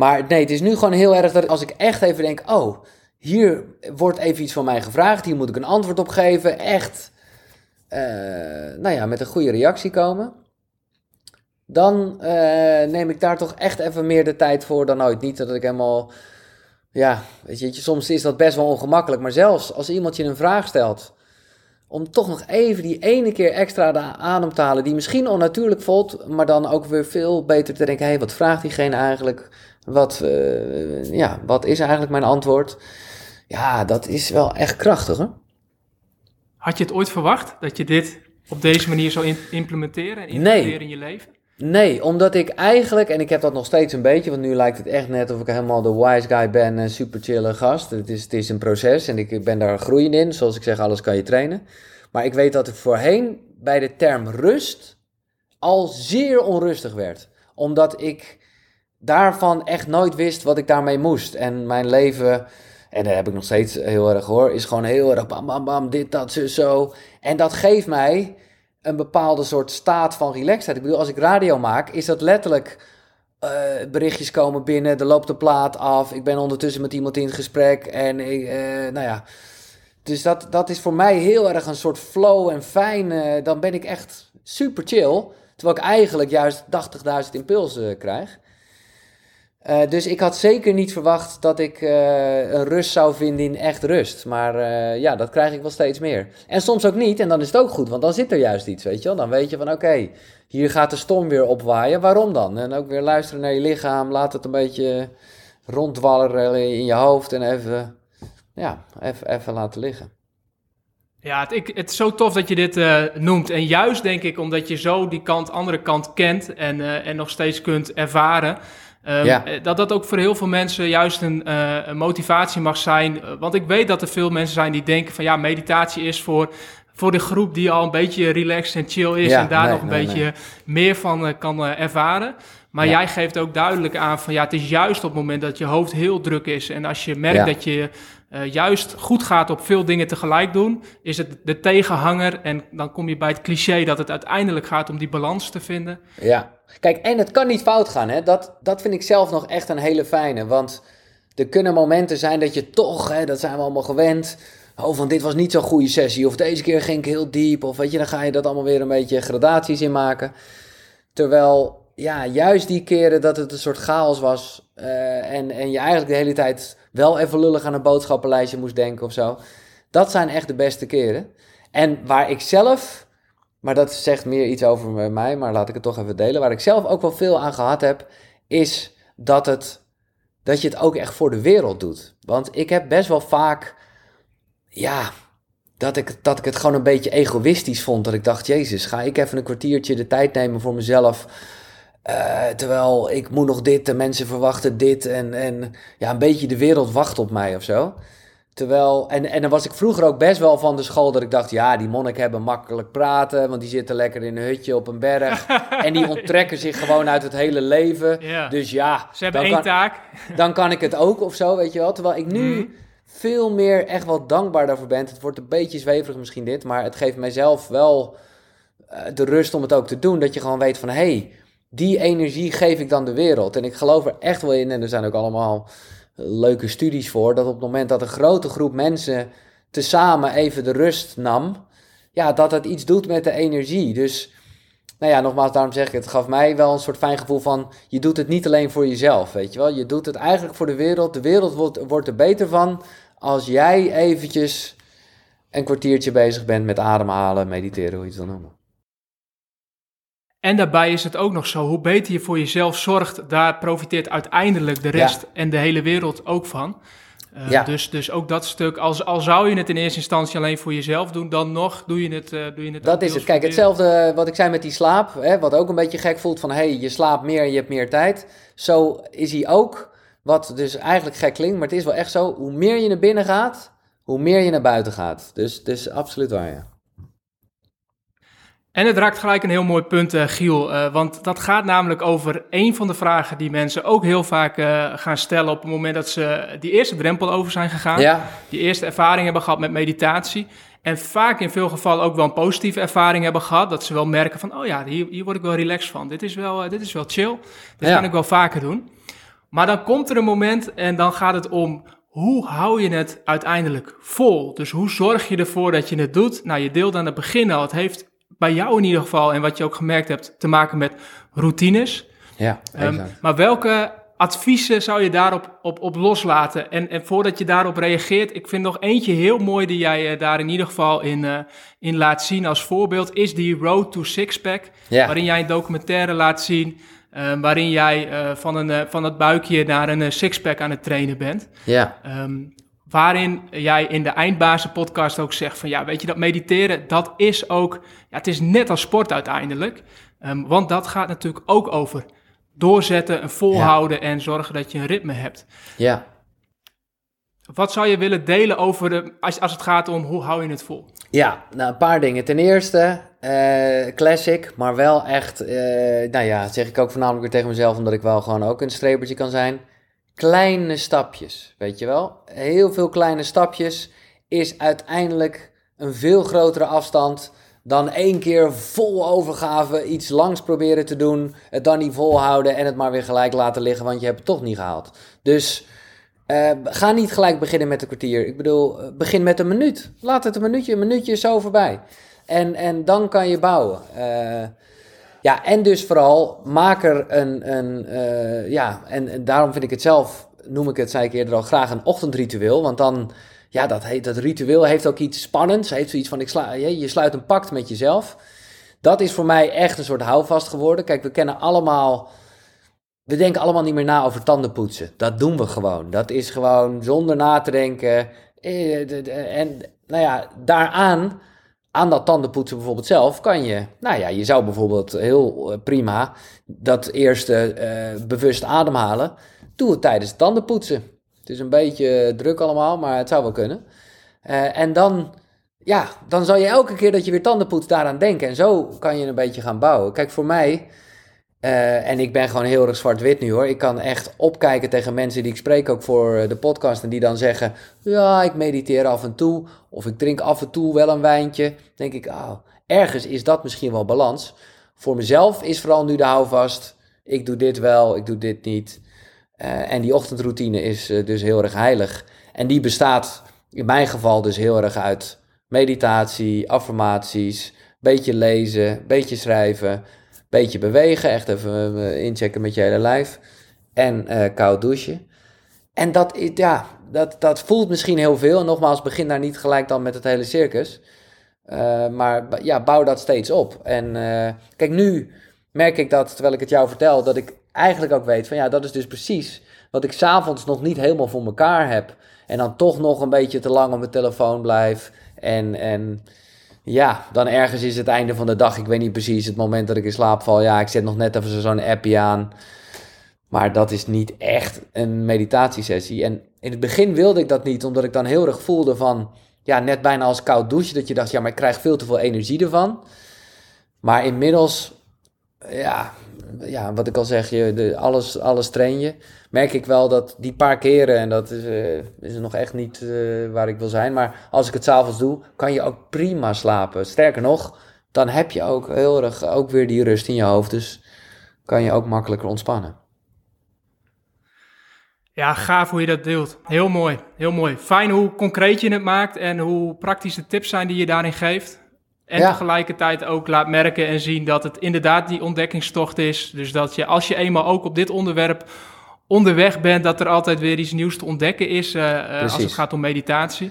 Maar nee, het is nu gewoon heel erg dat als ik echt even denk, oh, hier wordt even iets van mij gevraagd, hier moet ik een antwoord op geven, echt, uh, nou ja, met een goede reactie komen. Dan uh, neem ik daar toch echt even meer de tijd voor dan ooit. Niet dat ik helemaal, ja, weet je, soms is dat best wel ongemakkelijk, maar zelfs als iemand je een vraag stelt, om toch nog even die ene keer extra de adem te halen, die misschien onnatuurlijk voelt, maar dan ook weer veel beter te denken, hé, hey, wat vraagt diegene eigenlijk? Wat, uh, ja, wat is eigenlijk mijn antwoord? Ja, dat is wel echt krachtig, hè? Had je het ooit verwacht, dat je dit op deze manier zou implementeren en implementeren in je leven? Nee, omdat ik eigenlijk, en ik heb dat nog steeds een beetje, want nu lijkt het echt net of ik helemaal de wise guy ben, een super chille gast. Het is, het is een proces en ik ben daar groeiend in. Zoals ik zeg, alles kan je trainen. Maar ik weet dat ik voorheen bij de term rust al zeer onrustig werd. Omdat ik daarvan echt nooit wist wat ik daarmee moest. En mijn leven, en dat heb ik nog steeds heel erg hoor, is gewoon heel erg bam bam bam, dit, dat, zo, zo. En dat geeft mij een bepaalde soort staat van relaxedheid. Ik bedoel, als ik radio maak, is dat letterlijk uh, berichtjes komen binnen, er loopt de plaat af. Ik ben ondertussen met iemand in gesprek. En ik, uh, nou ja. Dus dat, dat is voor mij heel erg een soort flow en fijn. Uh, dan ben ik echt super chill. Terwijl ik eigenlijk juist 80.000 impulsen krijg. Uh, dus ik had zeker niet verwacht dat ik uh, een rust zou vinden in echt rust. Maar uh, ja, dat krijg ik wel steeds meer. En soms ook niet. En dan is het ook goed, want dan zit er juist iets, weet je wel. Dan weet je van, oké, hier gaat de storm weer opwaaien. Waarom dan? En ook weer luisteren naar je lichaam. Laat het een beetje ronddwalleren in je hoofd. En even, ja, even, even laten liggen. Ja, het, ik, het is zo tof dat je dit noemt. En juist denk ik omdat je zo die kant, andere kant kent en, en nog steeds kunt ervaren. Um, ja. Dat dat ook voor heel veel mensen juist een, uh, een motivatie mag zijn. Want ik weet dat er veel mensen zijn die denken van ja, meditatie is voor, voor de groep die al een beetje relaxed en chill is. Ja, en daar nee, nog een nee, beetje nee. meer van kan ervaren. Maar ja. jij geeft ook duidelijk aan van ja, het is juist op het moment dat je hoofd heel druk is. En als je merkt dat je uh, juist goed gaat op veel dingen tegelijk doen, is het de tegenhanger. En dan kom je bij het cliché dat het uiteindelijk gaat om die balans te vinden. Ja, kijk, en het kan niet fout gaan. Hè? Dat, dat vind ik zelf nog echt een hele fijne. Want er kunnen momenten zijn dat je toch, hè, dat zijn we allemaal gewend. Oh, van dit was niet zo'n goede sessie. Of deze keer ging ik heel diep. Of weet je, dan ga je dat allemaal weer een beetje gradaties in maken. Terwijl ja, juist die keren dat het een soort chaos was. Uh, en, en je eigenlijk de hele tijd wel even lullig aan een boodschappenlijstje moest denken of zo. Dat zijn echt de beste keren. En waar ik zelf, maar dat zegt meer iets over mij, maar laat ik het toch even delen. Waar ik zelf ook wel veel aan gehad heb, is dat, het, dat je het ook echt voor de wereld doet. Want ik heb best wel vaak, ja, dat ik, dat ik het gewoon een beetje egoïstisch vond. Dat ik dacht, Jezus, ga ik even een kwartiertje de tijd nemen voor mezelf uh, terwijl ik moet nog dit, de mensen verwachten dit en, en ja, een beetje de wereld wacht op mij of zo. Terwijl, en, en dan was ik vroeger ook best wel van de school dat ik dacht, ja, die monniken hebben makkelijk praten, want die zitten lekker in een hutje op een berg. [LAUGHS] en die onttrekken zich gewoon uit het hele leven. Ja. Dus ja. Ze hebben één kan, taak. [LAUGHS] Dan kan ik het ook of zo, weet je wel. Terwijl ik nu mm. veel meer echt wel dankbaar daarvoor ben. Het wordt een beetje zweverig misschien dit, maar het geeft mijzelf wel uh, de rust om het ook te doen. Dat je gewoon weet van, hé, hey, die energie geef ik dan de wereld. En ik geloof er echt wel in, en er zijn ook allemaal leuke studies voor, dat op het moment dat een grote groep mensen tezamen even de rust nam, ja, dat het iets doet met de energie. Dus, nou ja, nogmaals, daarom zeg ik, het gaf mij wel een soort fijn gevoel van, je doet het niet alleen voor jezelf, weet je wel. Je doet het eigenlijk voor de wereld. De wereld wordt, wordt er beter van als jij eventjes een kwartiertje bezig bent met ademhalen, mediteren, hoe je het wil noemen. En daarbij is het ook nog zo, hoe beter je voor jezelf zorgt, daar profiteert uiteindelijk de rest ja. en de hele wereld ook van. Uh, ja. dus, dus ook dat stuk, als, al zou je het in eerste instantie alleen voor jezelf doen, dan nog doe je het. Uh, doe je het dat is het. Kijk, hetzelfde wat ik zei met die slaap, hè, wat ook een beetje gek voelt van hé, hey, je slaapt meer en je hebt meer tijd. Zo is hij ook, wat dus eigenlijk gek klinkt, maar het is wel echt zo, hoe meer je naar binnen gaat, hoe meer je naar buiten gaat. Dus, dus absoluut waar, ja. En het raakt gelijk een heel mooi punt, uh, Giel. Uh, want dat gaat namelijk over een van de vragen die mensen ook heel vaak uh, gaan stellen op het moment dat ze die eerste drempel over zijn gegaan. Ja. Die eerste ervaring hebben gehad met meditatie. En vaak in veel gevallen ook wel een positieve ervaring hebben gehad. Dat ze wel merken van, oh ja, hier, hier word ik wel relaxed van. Dit is wel, dit is wel chill. Dit ja. kan ik wel vaker doen. Maar dan komt er een moment en dan gaat het om hoe hou je het uiteindelijk vol? Dus hoe zorg je ervoor dat je het doet? Nou, je deelt aan het begin al, het heeft bij jou in ieder geval, en wat je ook gemerkt hebt, te maken met routines. Ja, um, maar welke adviezen zou je daarop op, op loslaten? En, en voordat je daarop reageert, ik vind nog eentje heel mooi die jij uh, daar in ieder geval in, uh, in laat zien als voorbeeld, is die Road to Sixpack. Ja. Waarin jij een documentaire laat zien, uh, waarin jij van, een, van het buikje naar een sixpack aan het trainen bent. Ja. Um, waarin jij in de eindbazen podcast ook zegt van ja, weet je dat mediteren, dat is ook, ja, het is net als sport uiteindelijk. Um, want dat gaat natuurlijk ook over doorzetten en volhouden ja. en zorgen dat je een ritme hebt. Ja. Wat zou je willen delen over de, als, als het gaat om hoe hou je het vol? Ja, nou een paar dingen. Ten eerste, uh, classic, maar wel echt, uh, nou ja, zeg ik ook voornamelijk weer tegen mezelf, omdat ik wel gewoon ook een strebertje kan zijn kleine stapjes, weet je wel? Heel veel kleine stapjes is uiteindelijk een veel grotere afstand dan één keer vol overgave iets langs proberen te doen, het dan niet volhouden en het maar weer gelijk laten liggen, want je hebt het toch niet gehaald. Dus uh, ga niet gelijk beginnen met een kwartier. Ik bedoel, eh, begin met een minuut. Laat het een minuutje, een minuutje is zo voorbij. En, en dan kan je bouwen. Uh, ja, en dus vooral maak er een, een ja, en, en, daarom vind ik het zelf, noem ik het, zei ik eerder al, graag een ochtendritueel. Want dan, ja, dat, dat ritueel heeft ook iets spannends. Heeft zoiets van, ik sla, je, je sluit een pact met jezelf. Dat is voor mij echt een soort houvast geworden. Kijk, we kennen allemaal we denken allemaal niet meer na over tandenpoetsen. Dat doen we gewoon. Dat is gewoon zonder na te denken. Eh, en nou ja, daaraan, aan dat tandenpoetsen bijvoorbeeld zelf, kan je, nou ja, je zou bijvoorbeeld heel eh, prima dat eerste uh, bewust ademhalen. Doe het tijdens het tandenpoetsen. Het is een beetje druk allemaal, maar het zou wel kunnen. en dan, ja, dan zal je elke keer dat je weer tanden poetst daaraan denken. En zo kan je een beetje gaan bouwen. Kijk, voor mij uh, en ik ben gewoon heel erg zwart-wit nu hoor. Ik kan echt opkijken tegen mensen die ik spreek ook voor eh, de podcast. En die dan zeggen: Ja, ik mediteer af en toe. Of ik drink af en toe wel een wijntje. denk ik: Oh, ergens is dat misschien wel balans. Voor mezelf is vooral nu de houvast. Ik doe dit wel, ik doe dit niet. Uh, en die ochtendroutine is dus heel erg heilig. En die bestaat in mijn geval dus heel erg uit meditatie, affirmaties, beetje lezen, beetje schrijven beetje bewegen, echt even uh, inchecken met je hele lijf. En uh, koud douchen. En dat, ja, dat, dat voelt misschien heel veel. En nogmaals, begin daar niet gelijk dan met het hele circus. Uh, maar ja, bouw dat steeds op. En kijk, nu merk ik dat, terwijl ik het jou vertel, dat ik eigenlijk ook weet van ja, dat is dus precies wat ik s'avonds nog niet helemaal voor mekaar heb. En dan toch nog een beetje te lang op mijn telefoon blijf. En, en ja, dan ergens is het einde van de dag. Ik weet niet precies het moment dat ik in slaap val. Ja, ik zet nog net even zo'n appje aan. Maar dat is niet echt een meditatiesessie. En in het begin wilde ik dat niet, omdat ik dan heel erg voelde van... Ja, net bijna als koud douchen. Dat je dacht, ja, maar ik krijg veel te veel energie ervan. Maar inmiddels, ja, ja wat ik al zeg, je, de, alles, alles train je merk ik wel dat die paar keren, en dat is, uh, is nog echt niet uh, waar ik wil zijn, maar als ik het s'avonds doe, kan je ook prima slapen. Sterker nog, dan heb je ook heel erg ook weer die rust in je hoofd, dus kan je ook makkelijker ontspannen. Ja, gaaf hoe je dat deelt. Heel mooi, heel mooi. Fijn hoe concreet je het maakt en hoe praktische tips zijn die je daarin geeft. En tegelijkertijd ook laat merken en zien dat het inderdaad die ontdekkingstocht is. Dus dat je als je eenmaal ook op dit onderwerp onderweg bent, dat er altijd weer iets nieuws te ontdekken is uh, als het gaat om meditatie.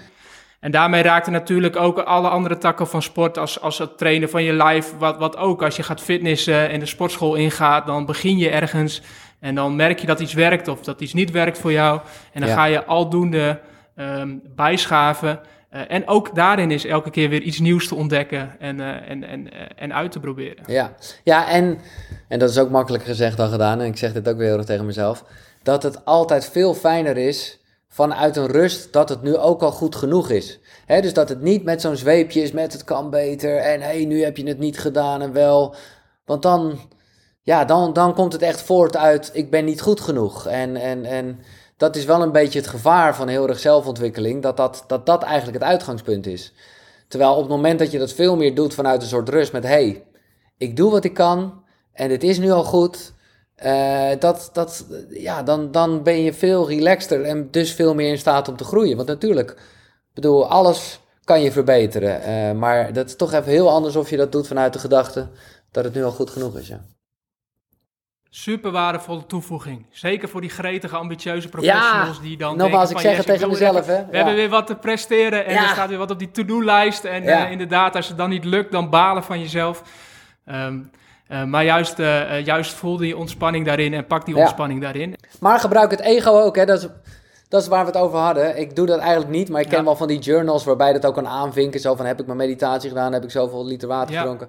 En daarmee raakt er natuurlijk ook alle andere takken van sport, als, als het trainen van je lijf, wat, wat ook. Als je gaat fitnessen en de sportschool ingaat, dan begin je ergens en dan merk je dat iets werkt of dat iets niet werkt voor jou. En dan ga je aldoende um, bijschaven. Uh, en ook daarin is elke keer weer iets nieuws te ontdekken en, uh, en, en, uh, en uit te proberen. Ja, ja en, en dat is ook makkelijker gezegd dan gedaan. En ik zeg dit ook weer heel erg tegen mezelf dat het altijd veel fijner is vanuit een rust dat het nu ook al goed genoeg is. dus dat het niet met zo'n zweepje is met het kan beter en hé, hey, nu heb je het niet gedaan en wel. Want dan, ja, dan, dan komt het echt voort uit ik ben niet goed genoeg. En, en, en dat is wel een beetje het gevaar van heel erg zelfontwikkeling, dat dat, dat dat eigenlijk het uitgangspunt is. Terwijl op het moment dat je dat veel meer doet vanuit een soort rust met hey, ik doe wat ik kan en dit is nu al goed uh, dat, dat, ja, dan, dan ben je veel relaxter en dus veel meer in staat om te groeien. Want natuurlijk, bedoel, alles kan je verbeteren. Uh, maar dat is toch even heel anders of je dat doet vanuit de gedachte dat het nu al goed genoeg is. Ja. Super waardevolle toevoeging. Zeker voor die gretige, ambitieuze professionals ja, die dan. Nogmaals, ik zeg het tegen mezelf. Hè? We hebben weer wat te presteren en er staat weer wat op die to-do-lijst. En uh, inderdaad, als het dan niet lukt, dan balen van jezelf. Um, uh, maar juist, uh, juist voel die ontspanning daarin en pak die ontspanning daarin. Maar gebruik het ego ook, hè. Dat is, dat is waar we het over hadden. Ik doe dat eigenlijk niet, maar ik ken wel van die journals waarbij dat ook kan aanvinken. Zo van, heb ik mijn meditatie gedaan, heb ik zoveel liter water gedronken.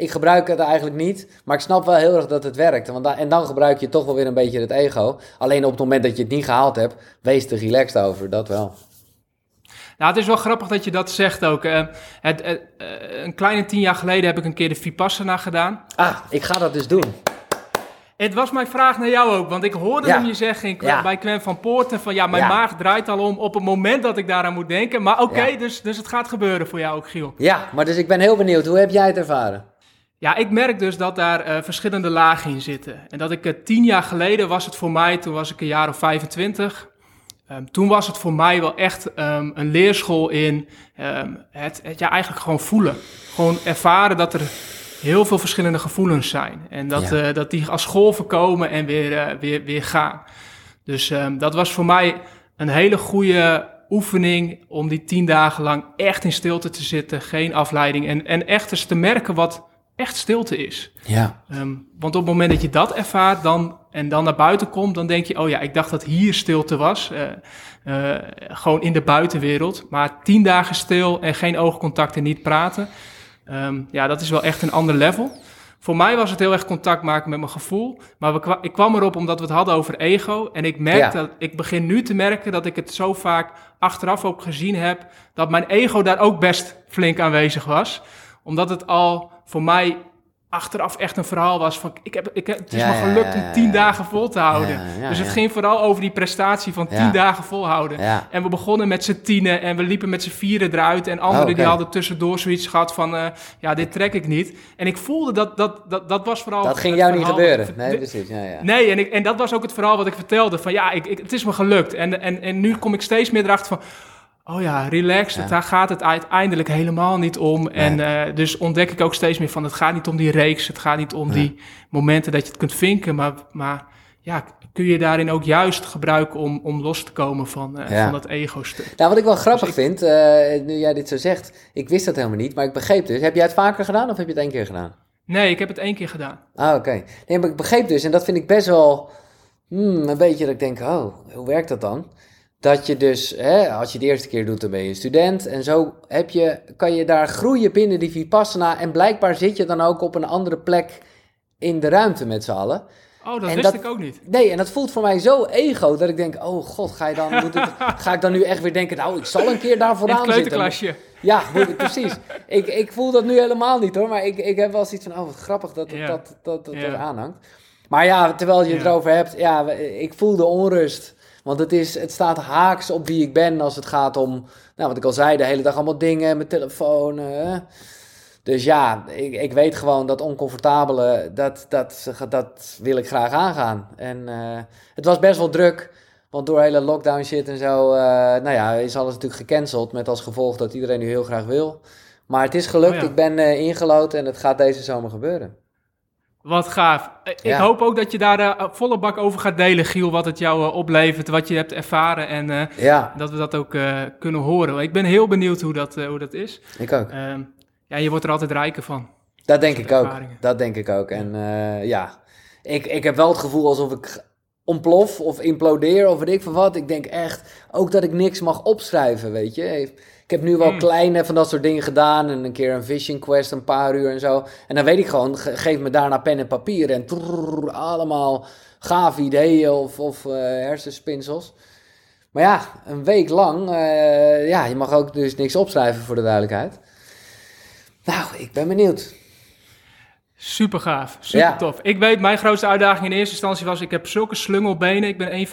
Ik gebruik het eigenlijk niet, maar ik snap wel heel erg dat het werkt. Want en dan gebruik je toch wel weer een beetje het ego. Alleen op het moment dat je het niet gehaald hebt, wees er relaxed over, dat wel. Nou, het is wel grappig dat je dat zegt ook. Uh, het, uh, een kleine tien jaar geleden heb ik een keer de Vipassana gedaan. Ah, ik ga dat dus doen. Het was mijn vraag naar jou ook, want ik hoorde hem je zeggen bij Quem van Poorten van ja, mijn maag draait al om op het moment dat ik daaraan moet denken. Maar oké, dus, dus het gaat gebeuren voor jou ook, Giel. Ja, maar dus ik ben heel benieuwd, hoe heb jij het ervaren? Ja, ik merk dus dat daar uh, verschillende lagen in zitten. En dat ik het tien jaar geleden was het voor mij, toen was ik een jaar of 25. Um, ehm, toen was het voor mij wel echt um, een leerschool in um, het, het ja, eigenlijk gewoon voelen. Gewoon ervaren dat er heel veel verschillende gevoelens zijn. En dat, ja. uh, dat die als golven komen en weer, weer, weer gaan. Dus dat was voor mij een hele goede oefening om die tien dagen lang echt in stilte te zitten. Geen afleiding. En, en echt eens te merken wat echt stilte is. Ja. Um, want op het moment dat je dat ervaart dan, en dan naar buiten komt, dan denk je, oh ja, ik dacht dat hier stilte was. Uh, uh, gewoon in de buitenwereld. Maar tien dagen stil en geen oogcontact en niet praten. Um, ja, dat is wel echt een ander level. Voor mij was het heel erg contact maken met mijn gevoel. Maar we, ik kwam erop omdat we het hadden over ego. En ik merk ja. dat ik begin nu te merken dat ik het zo vaak achteraf ook gezien heb. Dat mijn ego daar ook best flink aanwezig was. Omdat het al voor mij achteraf echt een verhaal was van... Ik heb, ik, het is me gelukt om tien dagen vol te houden. dus het ging vooral over die prestatie van tien dagen volhouden. En we begonnen met z'n tienen en we liepen met z'n vieren eruit. En anderen oh, die hadden tussendoor zoiets gehad van... Uh, ja, dit trek ik niet. En ik voelde dat dat, dat, dat was vooral... Dat ging jou niet gebeuren. Nee, precies. Nee, en, ik, en dat was ook het verhaal wat ik vertelde. Van ja, ik, ik, het is me gelukt. En, en, en nu kom ik steeds meer erachter van oh ja, relax, daar gaat het uiteindelijk helemaal niet om. En uh, dus ontdek ik ook steeds meer van, het gaat niet om die reeks, het gaat niet om die momenten dat je het kunt vinken, maar, maar ja, kun je daarin ook juist gebruiken om, om los te komen van, uh, van dat ego-stuk. Nou, wat ik wel grappig dus vind, uh, nu jij dit zo zegt, ik wist dat helemaal niet, maar ik begreep dus. Heb jij het vaker gedaan of heb je het één keer gedaan? Nee, ik heb het één keer gedaan. Ah, oké. Nee, maar ik begreep dus, en dat vind ik best wel hmm, een beetje dat ik denk, oh, hoe werkt dat dan? Dat je dus, hè, als je de eerste keer doet, dan ben je student. En zo heb je, kan je daar groeien binnen die Vipassana. En blijkbaar zit je dan ook op een andere plek in de ruimte met z'n allen. Oh, dat wist ik ook niet. Nee, en dat voelt voor mij zo ego dat ik denk, oh god, ga, je dan, moet het, [LAUGHS] ga ik dan nu echt weer denken, nou, ik zal een keer daar vooraan zitten. Ja, precies. ik, ik voel dat nu helemaal niet hoor, maar ik, ik heb wel zoiets van, oh wat grappig dat dat, dat, dat, dat er aanhangt. Maar ja, terwijl je het erover hebt, ja, ik voel de onrust. Want het, is, het staat haaks op wie ik ben als het gaat om, nou, wat ik al zei, de hele dag allemaal dingen, mijn telefoon. Uh. Dus ja, ik, ik weet gewoon dat oncomfortabele, dat, dat, dat wil ik graag aangaan. En uh, het was best wel druk, want door hele lockdown shit en zo, uh, nou ja, is alles natuurlijk gecanceld. Met als gevolg dat iedereen nu heel graag wil. Maar het is gelukt, oh ik ben uh, ingelood en het gaat deze zomer gebeuren. Wat gaaf. Eh, ik hoop ook dat je daar uh, volle bak over gaat delen, Giel, wat het jou uh, oplevert, wat je hebt ervaren en uh, ja. dat we dat ook kunnen horen. Ik ben heel benieuwd hoe dat, hoe dat is. Ik ook. Ehm, ja, je wordt er altijd rijker van. Dat denk ik ook. Dat denk ik ook. En ja, ik, ik heb wel het gevoel alsof ik ontplof of implodeer of weet ik van wat. Ik denk echt ook dat ik niks mag opschrijven, weet je. Ik heb nu wel mm. kleine van dat soort dingen gedaan. En een keer een fishing quest, een paar uur en zo. En dan weet ik gewoon, geef me daarna pen en papier. En trrr, allemaal gave ideeën of, of uh, hersenspinsels. Maar ja, een week lang, uh, ja, je mag ook dus niks opschrijven voor de duidelijkheid. Nou, ik ben benieuwd. Super gaaf, super tof. Ik weet, mijn grootste uitdaging in eerste instantie was, ik heb zulke slungelbenen, ik ben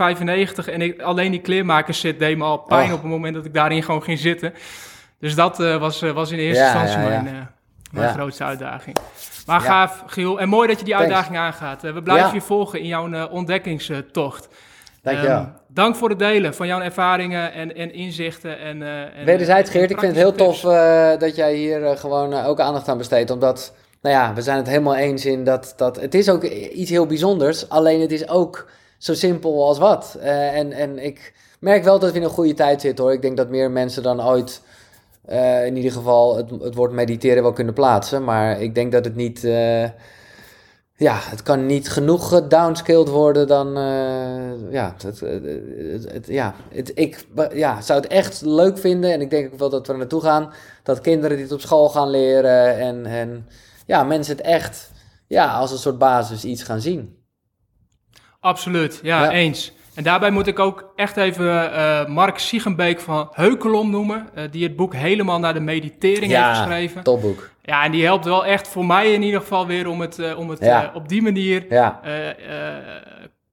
1,95 en ik, alleen die kleermakers zit deed me al pijn oh. op het moment dat ik daarin gewoon ging zitten. Dus dat uh, was, uh, was in eerste ja, instantie ja, mijn, uh, mijn grootste uitdaging. Maar gaaf, Giel. En mooi dat je die uitdaging aangaat. we blijven je volgen in jouw ontdekkingstocht. Dank je um, Dank voor het delen van jouw ervaringen en, en inzichten. En, en, Wederzijds, Geert. Ik vind het heel tof dat jij hier gewoon ook aandacht aan besteedt, omdat nou ja, we zijn het helemaal eens in dat, dat het is ook iets heel bijzonders. Alleen het is ook zo simpel als wat. Uh, en, en ik merk wel dat we in een goede tijd zitten hoor. Ik denk dat meer mensen dan ooit uh, in ieder geval het, het woord mediteren wel kunnen plaatsen. Maar ik denk dat het niet... Uh, ja, het kan niet genoeg gedownscaled worden dan... ja, het, het, het, ja, ik ja, zou het echt leuk vinden. En ik denk ook wel dat we er naartoe gaan. Dat kinderen dit op school gaan leren en... en ja, mensen het echt ja, als een soort basis iets gaan zien. Absoluut, ja, eens. En daarbij moet ik ook echt even uh, Mark Siegenbeek van Heukelom noemen, uh, die het boek helemaal naar de meditering heeft geschreven. topboek. Ja, en die helpt wel echt voor mij in ieder geval weer om het, uh, om het op die manier ja.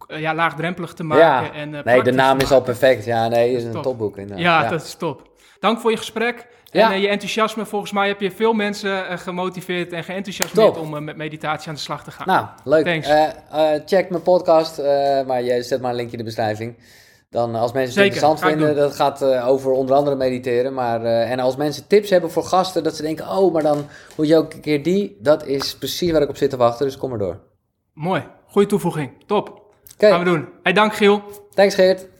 ja, laagdrempelig te maken. Ja. En, nee, de naam is al perfect. Ja, nee, is een topboek. Ja, ja, dat is top. Dank voor je gesprek. En uh, je enthousiasme, volgens mij heb je veel mensen uh, gemotiveerd en geenthousiasmeerd om uh, met meditatie aan de slag te gaan. Nou, leuk. check mijn podcast, maar je zet maar een linkje in de beschrijving. Dan als mensen het interessant vinden, dat gaat over onder andere mediteren. Maar, en als mensen tips hebben voor gasten, dat ze denken, oh, maar dan moet je ook een keer die. Dat is precies waar ik op zit te wachten, dus kom maar door. Mooi, goede toevoeging. Top. Okay. Gaan we doen. Hey, dank Giel. Thanks Geert.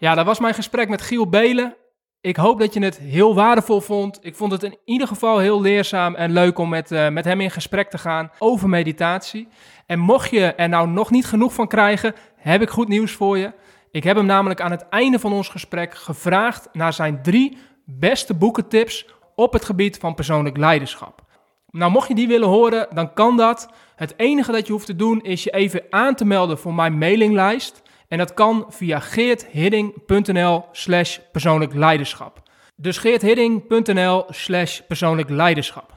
Ja, dat was mijn gesprek met Giel Belen. Ik hoop dat je het heel waardevol vond. Ik vond het in ieder geval heel leerzaam en leuk om met, uh, met hem in gesprek te gaan over meditatie. En mocht je er nou nog niet genoeg van krijgen, heb ik goed nieuws voor je. Ik heb hem namelijk aan het einde van ons gesprek gevraagd naar zijn drie beste boekentips op het gebied van persoonlijk leiderschap. Nou, mocht je die willen horen, dan kan dat. Het enige dat je hoeft te doen is je even aan te melden voor mijn mailinglijst. En dat kan via geerthidding.nl slash persoonlijk leiderschap. Dus geerthidding.nl slash persoonlijk leiderschap.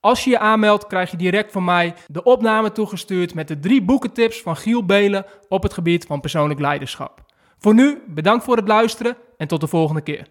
Als je je aanmeldt, krijg je direct van mij de opname toegestuurd met de drie boekentips van Giel Belen op het gebied van persoonlijk leiderschap. Voor nu, bedankt voor het luisteren en tot de volgende keer.